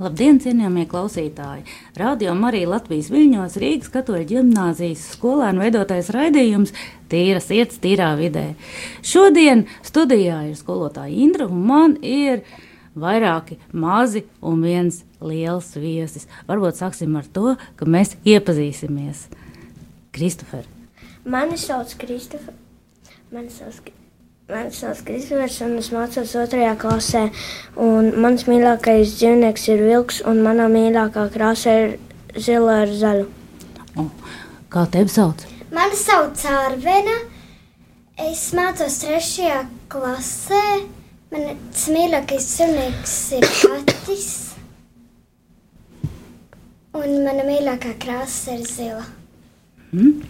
Labdien, cienījamie klausītāji! Radio Marija Latvijas Viļņos Rīgas katoļu ģimnāzijas skolēnu veidotais raidījums Tīra sirds, tīrā vidē. Šodien studijā ir skolotāja Indra un man ir vairāki mazi un viens liels viesis. Varbūt sāksim ar to, ka mēs iepazīsimies. Kristofer. Mani sauc Kristofer. Mani sauc Kristofer. Mani sauc Kristofers, un es mācos otrajā klasē. Un mans mīļākais dzīvnieks ir vilks, un mana mīļākā krāsa ir zila ar zaļu. O, kā tevi sauc? Mani sauc Arvena. Es mācos trešajā klasē. Mans mīļākais dzīvnieks ir kaķis. Un mana mīļākā krāsa ir zila. Mm?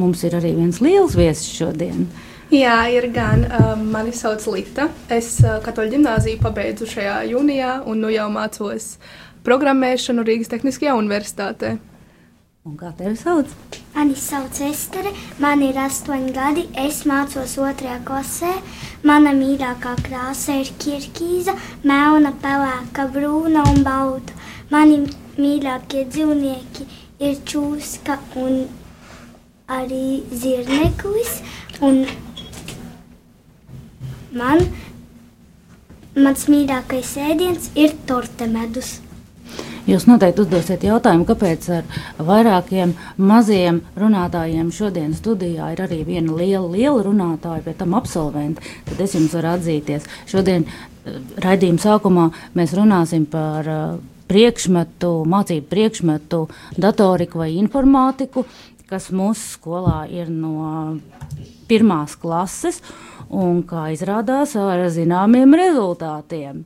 Mums ir arī viens liels viesis šodien. Uh, Jā, ir gan. Um, mani sauc Lita. Es uh, katoļu ģimnāziju pabeidzu šajā jūnijā un nu jau mācos programmēšanu Rīgas Tehniskajā universitātē. Un kā tevi sauc? Mani sauc Estere, man ir astoņi gadi, es mācos otrajā klasē. Mana mīļākā krāsa ir kirkīza, melna, pelēka, brūna un balta. Mani mīļākie dzīvnieki ir čūska un arī zirneklis. Un Man mans mīļākais ēdiens ir torte medus. Jūs noteikti uzdosiet jautājumu, kāpēc ar vairākiem maziem runātājiem šodien studijā ir arī viena liela, liela runātāja, pie tam absolventi. Tad es jums varu atzīties. Šodien eh, raidījuma sākumā mēs runāsim par uh, priekšmetu, mācību priekšmetu, datoriku vai informātiku, kas mūsu skolā ir no pirmās klases. Uh, un, kā izrādās, ar zināmiem rezultātiem.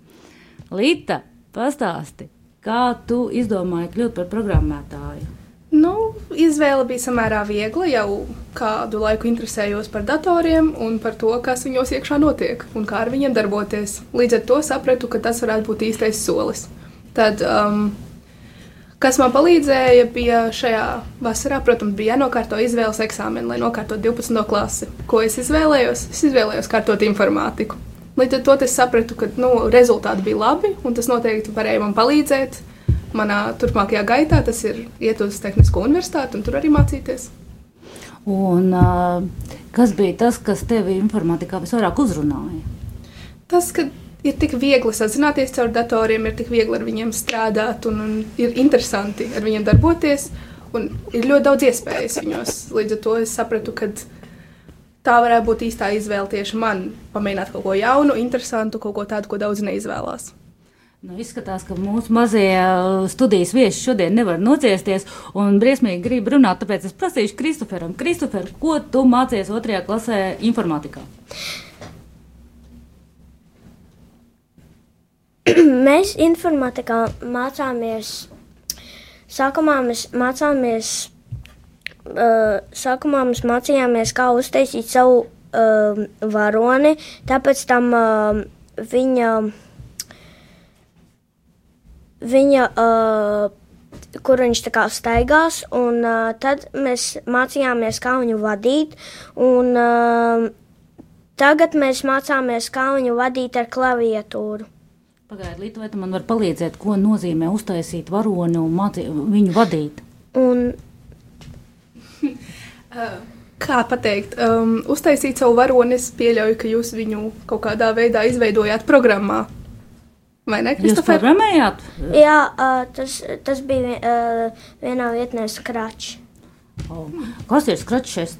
Līta, pastāsti, kā tu izdomāji kļūt par programmētāju? Nu, izvēle bija samērā viegla. Jau kādu laiku interesējos par datoriem un par to, kas viņos iekšā notiek un kā ar viņiem darboties. Līdz ar to sapratu, ka tas varētu būt īstais solis. Tad um, Kas man palīdzēja, bija šajā vasarā, protams, bija jānokārto izvēles eksāmeni, lai nokārtotu 12. klasi. Ko es izvēlējos? Es izvēlējos kārtot informātiku. Līdz ar to es sapratu, ka nu, rezultāti bija labi, un tas noteikti varēja man palīdzēt manā turpmākajā gaitā. Tas ir iet uz Tehnisko universitāti un tur arī mācīties. Un, kas bija tas, kas tevi informātikā visvairāk uzrunāja? Tas, ka ir tik viegli sazināties caur datoriem, ir tik viegli ar viņiem strādāt un, un ir interesanti ar viņiem darboties. Ir ļoti daudz iespējas viņos. Līdz ar to es sapratu, ka tā varētu būt īstā izvēle tieši man. Pamēģināt kaut ko jaunu, interesantu, kaut ko tādu, ko daudz neizvēlās. Nu, izskatās, ka mūsu mazie uh, studijas viesi šodien nevar nociesties un briesmīgi grib runāt. Tāpēc es prasīšu Kristoferam, Kristofer, ko tu mācies otrajā klasē informātikā? mēs informātikā mācāmies. Sākumā mēs mācāmies, uh, sākumā mēs mācījāmies, kā uztaisīt savu uh, varoni, tāpēc tam uh, viņa, viņa uh, kur viņš tā kā staigās, un uh, tad mēs mācījāmies, kā viņu vadīt, un uh, tagad mēs mācāmies, kā viņu vadīt ar klaviatūru. Pagaidiet, Līta, vai tu man vari palīdzēt, ko nozīmē uztaisīt varoni un mācīt viņu vadīt? Un... Kā pateikt, um, uztaisīt savu varoni, es pieļauju, ka jūs viņu kaut kādā veidā izveidojāt programmā. Vai ne? Jūs programmējāt? Jā, uh, tas, tas bija uh, vienā vietnē Scratch. Oh. Kas ir Scratch?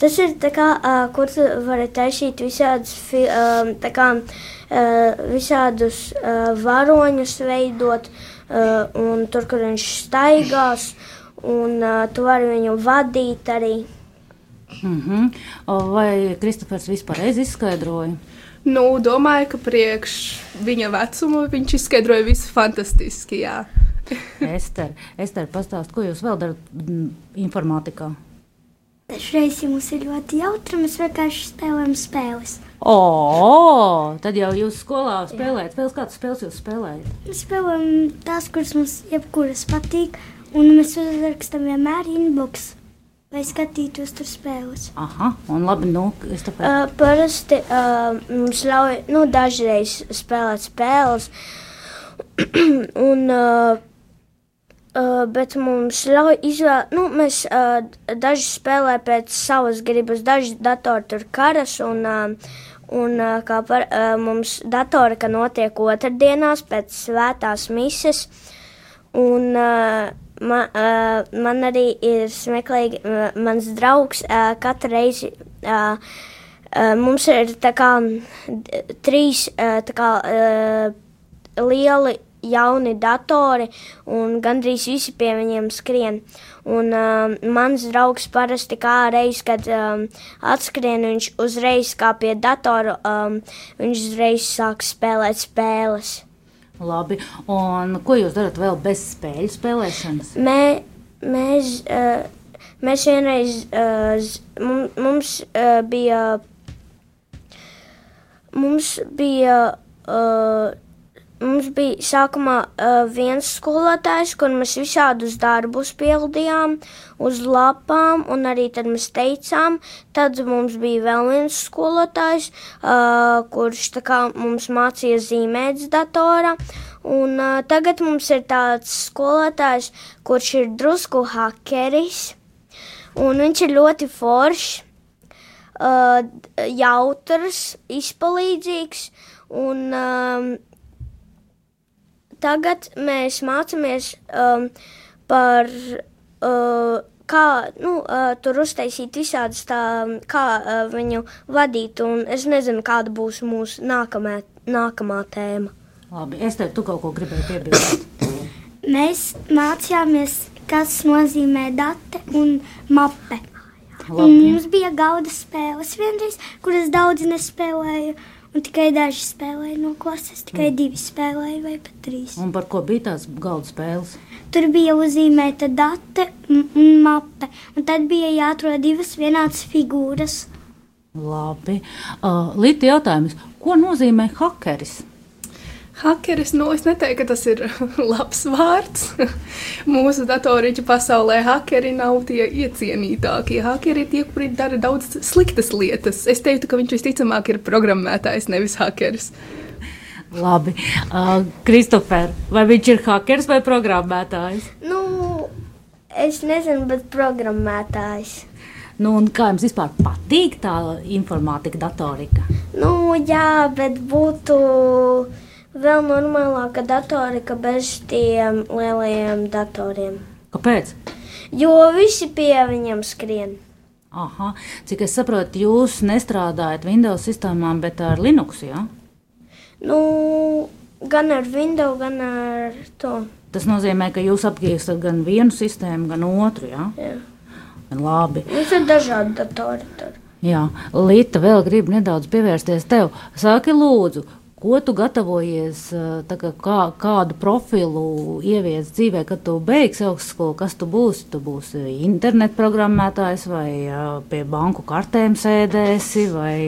Tas ir tā kā, uh, kur tu vari taisīt visādus, uh, tā kā, uh, visādus uh, varoņus veidot, uh, un tur, kur viņš staigās, un uh, tu vari viņu vadīt arī. Mm -hmm. Vai Kristofers vispār izskaidroja? Nu, domāju, ka priekš viņa vecuma viņš izskaidroja visu fantastiski. Jā. Ester, Ester pastāst, ko jūs vēl darat informātikā? Dažreiz mums ir ļoti jautri, mēs vienkārši spēlējam spēles. O, tad jau jūs skolā spēlējat spēles, kādas spēles jūs spēlējat? Mēs spēlējam tās, kuras mums jebkuras patīk, un mēs uzrakstam vienmēr inbox. vai skatītos tur spēles. Aha, un labi, nu, es tāpēc. Uh, parasti uh, mums ļauj, nu, dažreiz spēlēt spēles, un, uh, uh, bet mums ļauj izvēlēt, nu, mēs uh, daži spēlē pēc savas gribas, daži datori tur karas, un, uh, un uh, kā par uh, mums datori, ka notiek otrdienās pēc svētās mises, un uh, Man, uh, man arī ir smieklīgi, uh, mans draugs uh, katru reizi. Uh, uh, mums ir tā kā trīs tā kā, uh, lieli jauni datori, un gandrīz visi pie viņiem skrien. Un uh, mans draugs parasti kā reiz, kad um, atskrien, viņš uzreiz kā pie datora, um, viņš uzreiz sāk spēlēt spēles. Labi, un ko jūs darat vēl bez spēļu spēlēšanas? Mē, mēs, uh, mēs vienreiz, uh, mums uh, bija, mums bija, uh, mums bija sākumā uh, viens skolotājs, kur mēs visādus darbus pildījām uz lapām, un arī tad mēs teicām, tad mums bija vēl viens skolotājs, uh, kurš kā mums mācīja zīmēt z datora, Un uh, tagad mums ir tāds skolotājs, kurš ir drusku hakeris, un viņš ir ļoti foršs, uh, jautrs, izpalīdzīgs, un um, tagad mēs mācāmies um, par uh, kā nu, uh, tur uztaisīt visādas tā, kā uh, viņu vadīt, un es nezinu, kāda būs mūsu nākamā, nākamā tēma. Labi, es tev tu kaut ko gribēju piebilst. Mēs mācījāmies, kas nozīmē date un mape. Un Labi. mums bija gauda spēles vienreiz, kuras daudz nespēlēju. Un tikai daži spēlēja no klases, tikai divi spēlēja vai pat trīs. Un par ko bija tās galda spēles? Tur bija uzzīmēta date un un mape. Un tad bija jāatrod divas vienādas figūras. Labi. Uh, Līta jautājums, ko nozīmē hakeris? Hakeris, nu, es neteiktu, ka tas ir labs vārds. Mūsu datoriņu pasaulē hakeri nav tie iecienītākie. Hakeri ir tie, kuri dara daudz sliktas lietas. Es teiktu, ka viņš visticamāk ir programmētājs, nevis hakeris. Labi, uh, Kristofer, vai viņš ir hakeris vai programmētājs? Nu, es nezinu, bet programmētājs. Nu, un kā jums vispār patīk tā informātika, datorika? Nu, jā, bet būtu vēl normālāka datorika bez tiem lielajiem datoriem. Kāpēc? Jo visi pie viņiem skrien. Aha, cik es saprotu, jūs nestrādājat Windows sistēmām, bet ar Linux. Ja? Nu, gan ar Windows, gan ar to. Tas nozīmē, ka jūs apgūstat gan vienu sistēmu, gan otru. Ja? Jā. Labi. Mums ir dažādi datori. Tur. Jā, Līta, vēl gribu nedaudz pievērsties tev. Saki, lūdzu, ko tu gatavojies, eh, kā, kā, kādu profilu ievies dzīvē, kad tu beigsi augstskolu, kas tu būsi? Tu būsi internetu programmētājs vai eh, pie banku kartēm sēdēsi vai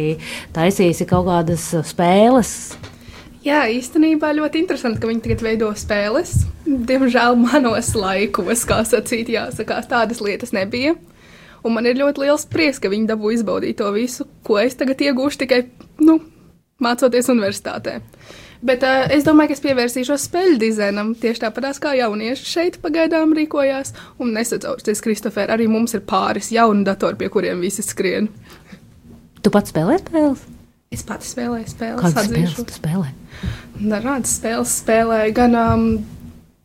taisīsi kaut kādas eh, spēles. Jā, īstenībā ļoti interesanti, ka viņi tagad veido spēles. Diemžēl manos laikos, kā sacīt, jāsakās, tādas lietas nebija. Un man ir ļoti liels prieks, ka viņi dabū izbaudīt to visu, ko es tagad iegūšu tikai nu, mācoties universitātē. Bet uh, es domāju, ka es pievērsīšos spēļu dizainam tieši tāpat kā jaunieši šeit pagaidām rīkojās. Un nesacaucies, Kristofer, arī mums ir pāris jaunu datoru, pie kuriem visi skrien. Tu pats spēlē spēles? Es pati spēlēju spēles, Kādas spēles atzīšu. tu spēlē? Dažādas spēles spēlēju, gan um,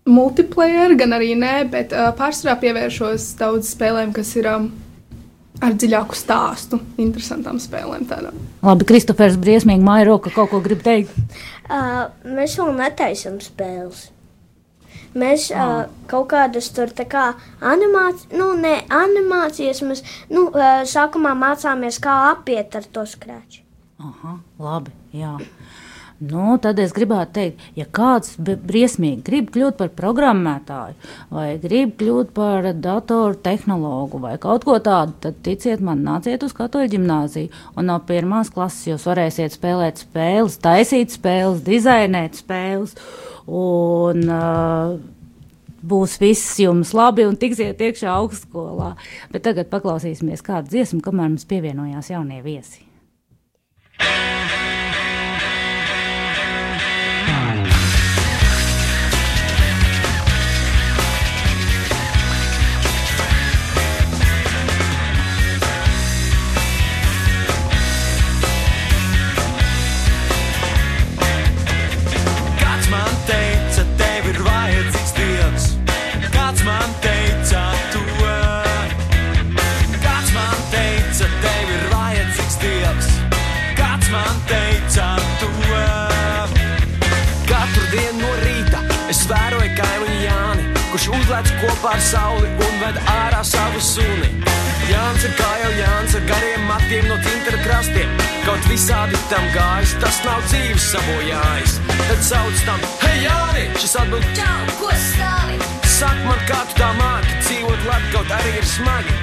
multiplayer, gan arī nē, bet uh, pārsvarā pievēršos daudz spēlēm, kas ir um, ar dziļāku stāstu, interesantām spēlēm. Tādām. Labi, Kristofers briesmīgi māja roka kaut ko grib teikt. Uh, mēs vēl netaisām spēles. Mēs uh, kaut kādas tur tā kā animācijas, nu, ne animācijas, mēs nu, uh, sākumā mācāmies, kā apiet ar to skrāču. Aha, labi, jā. Nu, tad es gribētu teikt, ja kāds briesmīgi grib kļūt par programmētāju, vai grib kļūt par datoru tehnologu, vai kaut ko tādu, tad ticiet man, nāciet uz katoļu ģimnāziju. Un no pirmās klases jūs varēsiet spēlēt spēles, taisīt spēles, dizainēt spēles. Un uh, būs viss jums labi un tiksiet iekšā augstskolā. Bet tagad paklausīsimies kādu dziesmu, kamēr mums pievienojās jaunie viesi. Es vēroju kaimiņu Jāni, kurš uzlēc kopā ar sauli un ved ārā savu suni. Jānis ir kā jau Jānis ar gariem matiem no tintera krastiem. Kaut visādi tam gājis, tas nav dzīves sabojājis. Tad sauc tam, hei Jāni, šis atbild, Čau, ko stāvi? Saka man, kā tu tā māki, dzīvot labi, kaut arī ir smagi.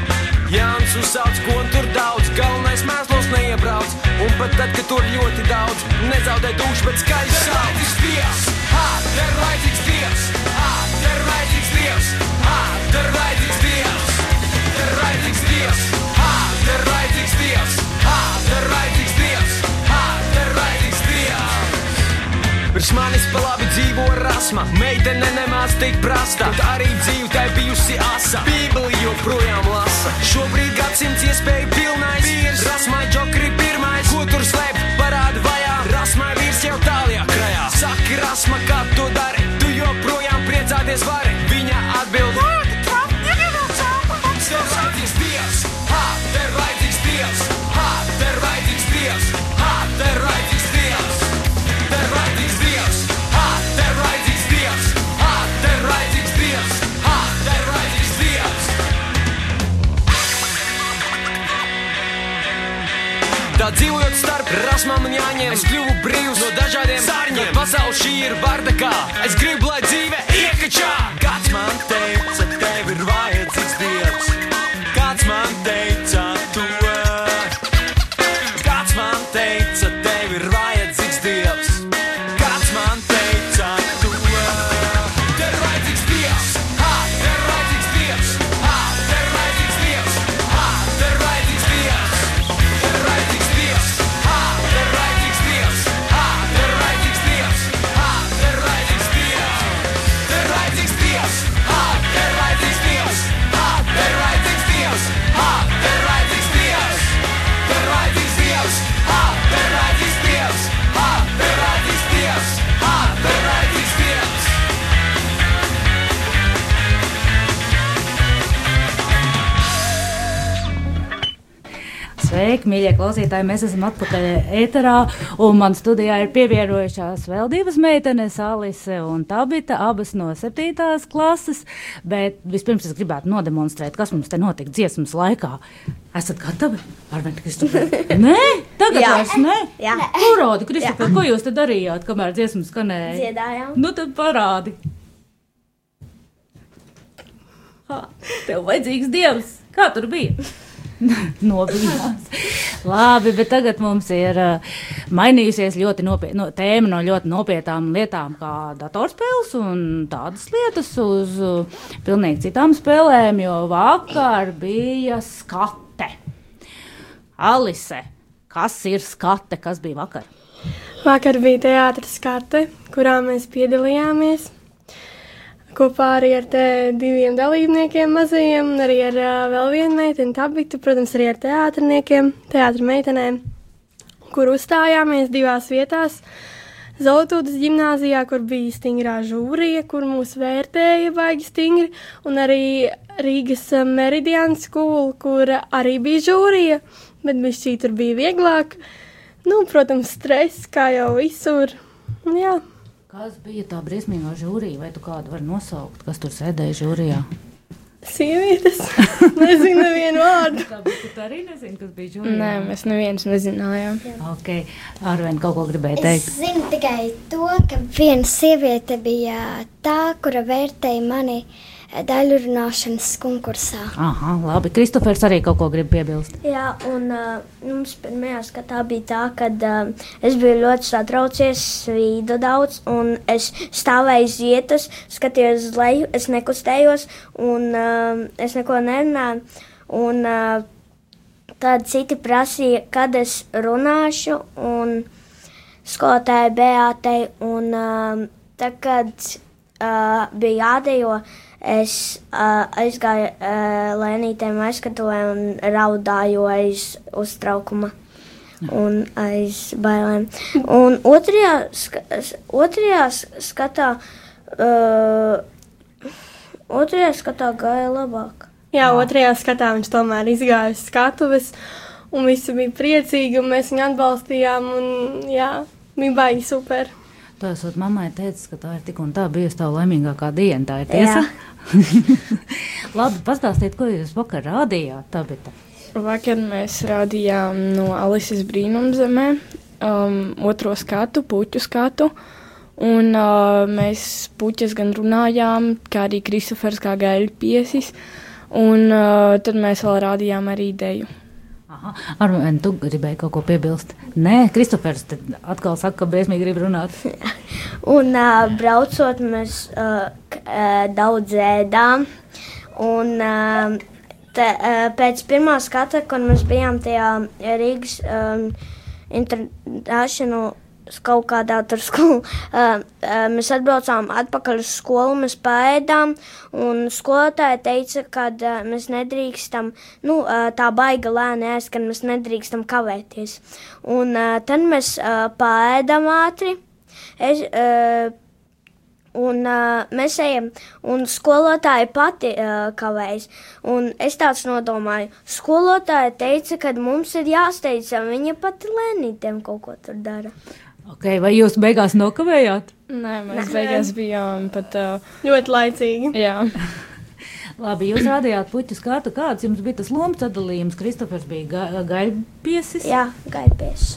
Jānis uzsauc, ko tur daudz, galvenais mēslos neiebrauc. Un pat tad, kad tur ļoti daudz, nezaudē dušu, bet skaļi ha, te ir vajadzīgs Dievs, ir vajadzīgs Dievs, ir vajadzīgs Dievs, ir vajadzīgs Dievs, ir vajadzīgs Dievs, ir vajadzīgs Dievs, ir vajadzīgs Dievs. Virs manis pa labi dzīvo rasma, meitene nemāc tik prasta. Kaut arī dzīve tai bijusi asa, Bībeli joprojām lasa. Šobrīd gadsimts iespēju pilnais, rasmai džokri pirmais. Ko tur slēp, parāda vajā, priecāties vari. Viņa atbild, Tev vajadzīgs Dievs, ha, tev vajadzīgs Dievs, ha, tev vajadzīgs Dievs, ha, tev vajadzīgs Dievs. Tev vajadzīgs Dievs, ha, tev vajadzīgs Dievs, ha, tev vajadzīgs Dievs, ha, tev vajadzīgs Dievs. Tā dzīvojot starp rasmām un jāņem, es kļuvu brīvs no dažādiem sārņiem. Pasaule šī ir bardakā, es gribu, lai dzīve iekačā. Kāds man klausītāji! Mēs esam atpakaļ ēterā, un man studijā ir pievienojušās vēl divas meitenes, Alise un Tabita, abas no septītās klases. Bet vispirms es gribētu nodemonstrēt, kas mums te notika dziesmas laikā. Esat gatavi? Arvien, Kristofer? Nē, tagad Jā. vairs nē. Jā. Urodi, Kristofer, ko jūs te darījāt, kamēr dziesmas skanēja? Dziedājām. Nu tad parādi. Ha, tev vajadzīgs dievs. Kā tur bija? Nobijās. Labi, bet tagad mums ir uh, mainījusies ļoti nopietna no, tēma no ļoti nopietnām lietām, kā datorspēles un tādas lietas, uz uh, pilnīgi citām spēlēm, jo vakar bija skate. Alise, kas ir skate, kas bija vakar? Vakar bija teātris skate, kurā mēs piedalījāmies. Kopā arī ar diviem dalībniekiem mazajiem, un arī ar uh, vēl vienu meiteni, Tabitu, protams, arī ar teātrniekiem, teātra meitenēm, kur uzstājāmies divās vietās. Zeltūdas gimnāzijā, kur bija stingrā žūrija, kur mūs vērtēja baigi stingri, un arī Rīgas uh, Meridian School, kur arī bija žūrija, bet bija šī tur bija vieglāk. Nu, protams, stress, kā jau visur. Un Jā, Kas bija tā briesmīgā žūrija, vai tu kādu vari nosaukt, kas tur sēdēja žūrijā? sievietes. Nezinu, vienu vārdu. Tāpēc tu arī nezini, kas bija žūrijā. Nē, mēs neviens nezinājām. Ok, Arvien kaut ko gribēju Es teikt. zinu tikai to, ka viena sieviete bija tā, kura vērtēja mani daļu runāšanas konkursā. Aha, labi. Kristofers arī kaut ko grib piebilst. Jā, un uh, mums pirmajā skatā bija tā, ka uh, es biju ļoti satraucies, svīdu daudz, un es stāvēju uz vietas, skatījos uz leju, es nekustējos, un uh, es neko nerunāju. Un, uh, tad citi prasīja, kad es runāšu, un skolotāja Beātei, un uh, tad, kad uh, bija jādejo, es uh, aizgāju uh, lēnītēm aizskatuvē un raudāju aiz uztraukuma. Un aiz bailēm. Un otrajā, ska, otrajā skatā, uh, otrajā skatā gāja labāk. Jā, otrajā skatā viņš tomēr izgāja uz skatuves, un visi bija priecīgi, un mēs viņu atbalstījām. Un, jā, bija baigi super. Tu esat mammai teicis, ka tā ir tik un tā bijusi tā laimīgākā diena. Tā ir tiesa. Labi, pastāstiet, ko jūs vakar rādījāt. Tabita? Vakar mēs rādījām no Alises brīnumzemē um, otro skatu, puķu skatu. Un uh, mēs puķus gan runājām, kā arī Kristofers kā gaļu piesis. Un uh, tad mēs vēl rādījām arī ideju. Aha, Arvien, tu gribēji kaut ko piebilst? Nē, Kristofers atkal saka, ka briesmīgi grib runāt. Un uh, braucot, mēs uh, daudz ēdām. Un uh, te, uh, pēc pirmā skata, kad mēs bijām tajā Rīgas um, international kaut kādā tur skolā, uh, uh, mēs atbraucām atpakaļ uz skolu, mēs paēdām, un skolotāja teica, ka uh, mēs nedrīkstam, nu, uh, tā baiga lēni ēst, ka mēs nedrīkstam kavēties. Un uh, tad mēs uh, paēdam ātri. Es, uh, un uh, mēs ejam, un skolotāja pati uh, kavējas. Un es tāds nodomāju, skolotāja teica, ka mums ir jāsteidzas, viņa pati lēnītēm kaut ko tur dara. Okay, vai jūs beigās nokavējāt? Nē, mēs beigās bijām pat. Uh, Ļoti laicīgi. jā, Labi, jūs rādījāt puķu skatu. Kāds jums bija tas lomas sadalījums? Kristofers bija ga gaļpiesis. Jā, gaidies.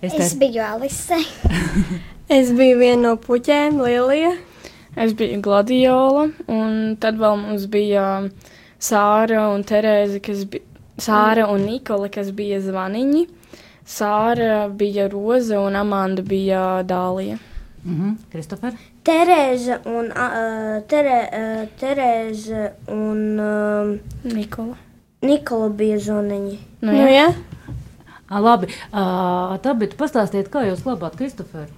Es Es te... biju Alise. Es biju viena no puķēm, Lielija. es biju Gladiola, un tad vēl mums bija Sāra un Terēze, kas bija. Sāra un Nikola, kas bija zvaniņi. Sāra bija Roza un Amanda bija Dālija. Mhm, Kristofer? Terēza un, uh, tere, uh, Terēza un uh, Nikola. Nikola bija zoniņi. Nu, Nu, jā. jā. À, labi, uh, tā, bet pastāstiet, kā jūs glabāt Kristoferu?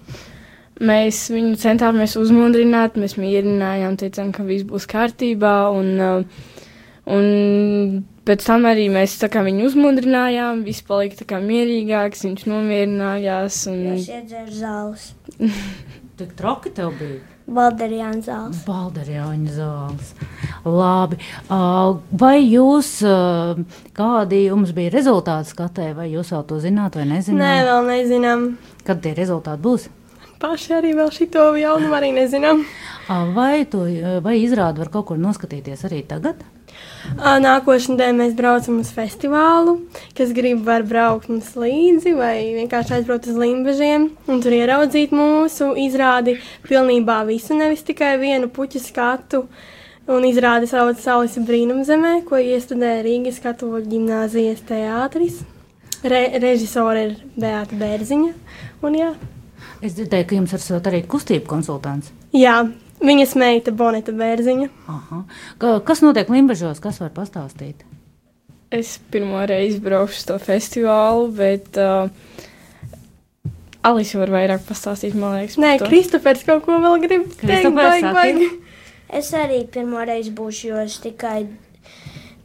Mēs viņu centāmies uzmundrināt, mēs mierinājām, teicām, ka viss būs kārtībā. Un, uh, un pēc tam arī mēs kā viņu uzmundrinājām, viss palika kā mierīgāks, viņš nomierinājās. Un, Es iedzēru zāles. Tik traki tev bija. Balderijāna zāles. Balderjāņa zāles. Labi. Vai jūs, kādi jums bija rezultāti skatē, vai jūs vēl to zināt vai Nē, nezināt? vēl nezinām. Kad tie rezultāti būs? Paši arī vēl šito jaunumu arī nezinām. Vai, to, vai izrādi var kaut kur noskatīties arī tagad? Ā, Nākošais nedēļa mēs braucam uz festivālu. Kas grib, var braukt mums līdzi, vai vienkārši aizbraukt uz limbažiem un tur ieraudzīt mūsu izrādi pilnībā visu, nevis tikai vienu puķu skatu. Un izrādi sauc Saules brīnumzemē, ko iestudē Rīgas katoļu ģimnāzijas teātris. Re režisore ir Beata Bērziņa. Un, jā. Es dzirdēju, ka jums esat arī kustību konsultants. jā, viņas meita Boneta Bērziņa. Aha. Ka, kas notiek Limbažos, kas var pastāstīt? es pirmo reizi braukšu uz to festivālu, bet uh, Alisa var vairāk pastāstīt, man liekas. Nē, par to. Kristofers kaut ko vēl grib teikt. Baigi, baigi. Es arī pirmo reizi būšu, jo es tikai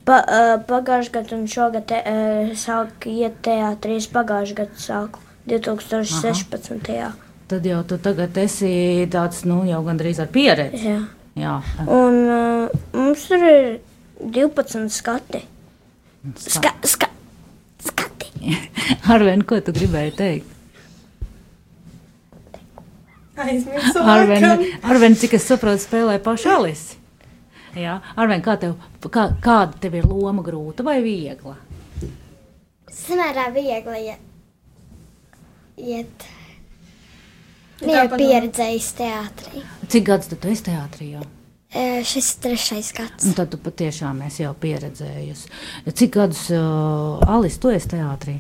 pa, uh, pagājušajā gadā un šogad te, uh, sāku iet teātrī. Es pagājušajā gadā sāku 2016. Jā. Tad jau tu tagad esi tāds, nu, jau gandrīz ar pieredzi. Jā. Jā, Un uh, mums tur ir 12 skati. Ska, ska, skati. Arvien, ko tu gribēji teikt? Aizmirsu. Arvien. Arvien, cik es saprotu, spēlē pašu Alisi. Jā, Arvien, kā tev, kā, kāda tev ir loma grūta vai viegla? Samērā viegli ja, iet. kā Viņa ir padomā? pieredzējis teātrī. Cik gadus tu esi teātrī jau? E, šis ir trešais gads. Un tad tu patiešām esi jau pieredzējusi. Cik gadus, uh, Alis, tu esi teātrī?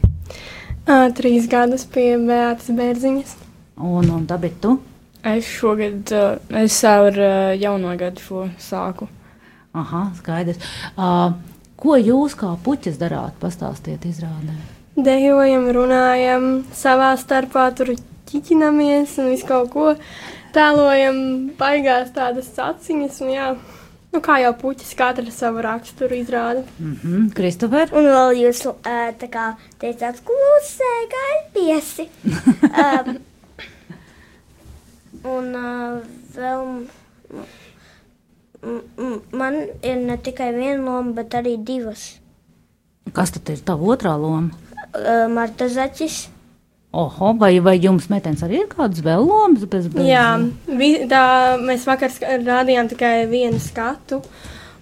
Uh, trīs gadus pie Beatas Bērziņas. Un, un tāpēc tu? Es šogad, uh, es ar uh, jauno gadu šo sāku. Aha, skaidrs. Uh, ko jūs kā puķis darāt? Pastāstiet, izrādē. Dejojam, runājam, savā starpā tur ķiķinamies un visu kaut ko tēlojam, baigās tādas aciņas. Un, jā. Nu, kā jau puķis, katra savu raksturu izrāda. Mm -hmm. Kristofer? Un vēl jūs uh, tā kā teicāt, klusē, gaipiesi. um, un uh, vēl man ir ne tikai viena loma, bet arī divas. Kas tad ir tava otrā loma? Uh, Marta Zaķis. Oho, vai, vai jums metens arī ir kādas vēl lomas? Bez, bez... Jā, vi, tā, mēs vakar rādījām tikai vienu skatu,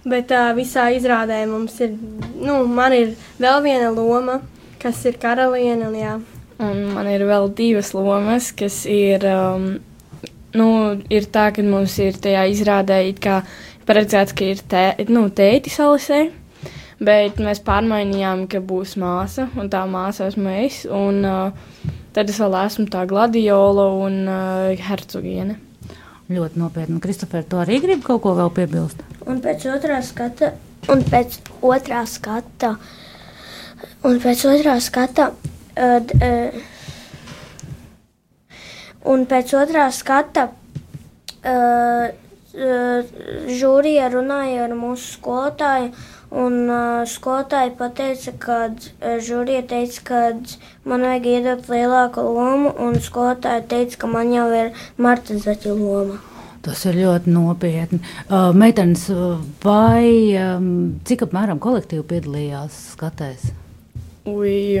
bet uh, visā izrādē mums ir, nu, man ir vēl viena loma, kas ir karaliene. Un, jā. Un man ir vēl divas lomas, kas ir, um, nu, ir tā, ka mums ir tajā izrādē it kā paredzēts, ka ir tē, nu, tētis Alisē, bet mēs pārmainījām, ka būs māsa, un tā māsa esmu es, un uh, tad es vēl esmu tā gladiola un uh, hercogiene. Ļoti nopietni. Kristofer, tu arī gribi kaut ko vēl piebilst? Un pēc otrā skata, un pēc otrā skata, un pēc otrā skata, uh, uh, un pēc otrā skata uh, uh, žūrija runāja ar mūsu skolotāju, un uh, skolotāja pateica, ka žūrija teica, ka man vajag iedot lielāku lomu, un skolotāja teica, ka man jau ir Marta Zaķa loma. Tas ir ļoti nopietni. Uh, meitenes, vai um, cik apmēram kolektīvi piedalījās skatēs? Ui,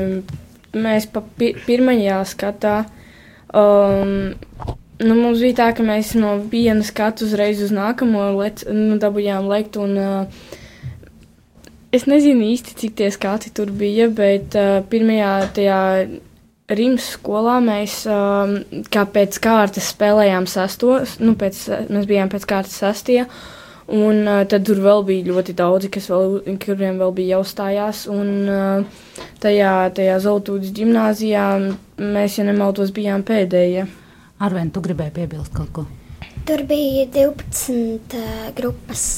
mēs pa pi pirmajā skatā. Um, nu, mums bija tā, ka mēs no viena skatu uzreiz uz nākamo lec, nu, dabūjām lekt. Un, uh, es nezinu īsti, cik tie skati tur bija, bet uh, pirmajā tajā Rīgas skolā mēs um, kā pēc kārtas spēlējām sastos. Nu, pēc, mēs bijām pēc kārtas sastie. Un uh, tad tur vēl bija ļoti daudzi, kas vēl, kuriem vēl bija jāuzstājās. Un uh, tajā, tajā Zeltūdas gimnāzijā mēs, ja nemaldos, bijām pēdējie. Arvien, tu gribēji piebilst kaut ko? Tur bija 12 uh, grupas.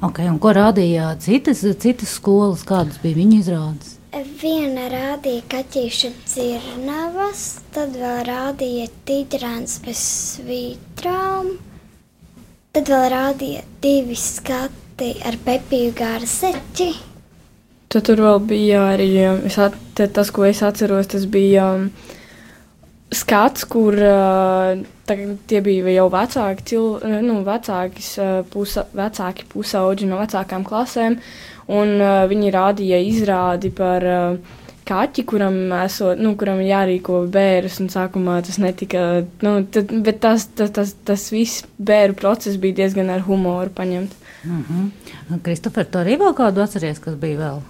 Okay, un ko rādīja citas, citas skolas, kādas bija viņu izrādes? Viena rādīja kaķīša dzirnavas, tad vēl rādīja tīģerāns bez svītrām, tad vēl rādīja divi skati ar pepiju gārseķi. Tad tur vēl bija arī um, at, tas, ko es atceros, tas bija um, skats, kur uh, tie bija jau vecāki, cil, nu, vecākis, pusa, vecāki pusauģi no vecākām klasēm, un uh, viņi rādīja izrādi par uh, kaķi, kuram, esot, nu, kuram jārīko bērns, un sākumā tas netika, nu, tad, bet tas, tas, tas, tas viss bēru process bija diezgan ar humoru paņemt. Mm -hmm. Kristofer, tu arī vēl kādu atceries, kas bija vēl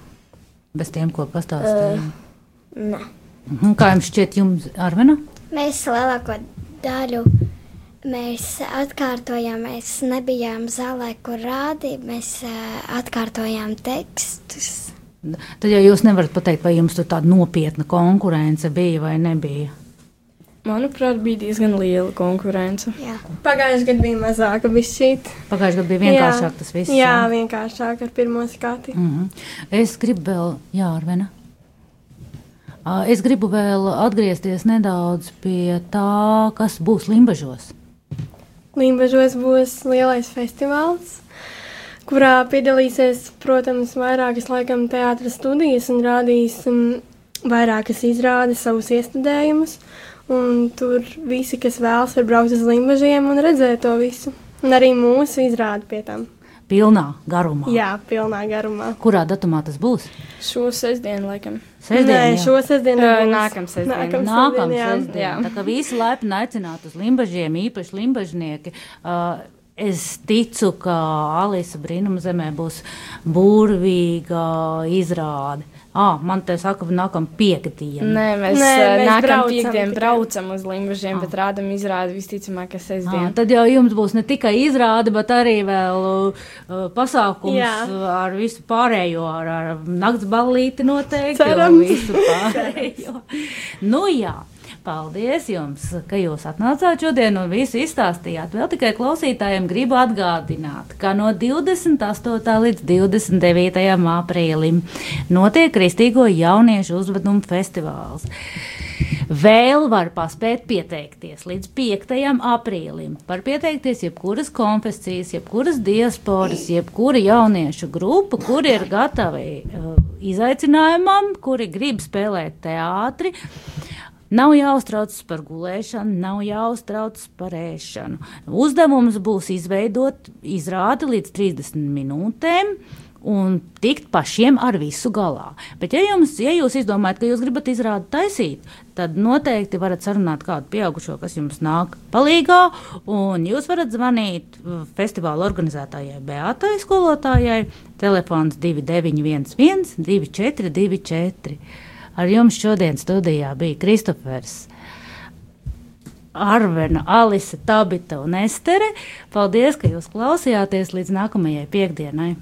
bez tiem, ko pastāstīja? Uh, Nē. -hmm. Kā jums šķiet, jums Arvena? Mēs lielāko daļu mēs atkārtojām, mēs nebijām zālē, kur rādīja, mēs atkārtojām tekstus. Tad jau jūs nevarat pateikt, vai jums tur tāda nopietna konkurence bija vai nebija. Manuprāt, bija diezgan liela konkurence. Jā. Pagājušajā gadā bija mazāka bišķīt. Pagājušajā gadā bija vienkāršāk tas viss. Jā, vienkāršāk ar pirmo skati. Mm -hmm. Es gribu vēl, Jā, Arvena. Es gribu vēl atgriezties nedaudz pie tā, kas būs Limbažos. Limbažos būs lielais festivāls, kurā piedalīsies, protams, vairākas laikam teātras studijas un rādīs um, vairākas izrādes, savus iestudējumus. Un tur visi, kas vēlas, var braukt uz Limbažiem un redzēt to visu. Un arī mūsu izrādi pie tam. Pilnā garumā. Jā, pilnā garumā. Kurā datumā tas būs? Šo sestdienu, laikam. Sestdien, Nē, šo sestdienu nebūs. nākamā sestdiena. Nākamā sestdiena. Tā kā visi laipni aicināti uz limbažiem, īpaši limbažnieki. Uh, es ticu, ka Alisa brīnuma zemē būs burvīga izrāde. Ah, man te saka, nākam piekdiena. Nē, mēs, Nē, mēs nākamā tikai. braucam uz Limbaģiem, Ah. bet rādam izrādi visticamāk, ka Ah, sestdien. tad jau jums būs ne tikai izrāde, bet arī vēl uh, pasākums Jā. ar visu pārējo, ar, ar nakts ballīti noteikti. Cerams. Visu pārējo. nu jā. Paldies jums, ka jūs atnācāt šodien un visu izstāstījāt. Vēl tikai klausītājiem gribu atgādināt, ka no 28. līdz 29. aprīlim notiek Kristīgo jauniešu uzvedumu festivāls. Vēl var paspēt pieteikties līdz 5. aprīlim. Var pieteikties jebkuras konfesijas, jebkuras diasporas, jebkura jauniešu grupa, kuri ir gatavi uh, izaicinājumam, kuri grib spēlēt teātri. Nav jāuztraucas par gulēšanu, nav jāuztraucas par ēšanu. Uzdevums būs izveidot izrādi līdz 30 minūtēm un tikt pašiem ar visu galā. Bet, ja, jums, ja jūs izdomājat, ka jūs gribat izrādi taisīt, tad noteikti varat sarunāt kādu pieaugušo, kas jums nāk un jūs varat zvanīt uh, festivāla organizētājai Beatai skolotājai. Telefons 2911 2424. Ar jums šodien studijā bija Kristofers. Arvena, Alise, Tabita un Estere. Paldies, ka jūs klausījāties līdz nākamajai piekdienai!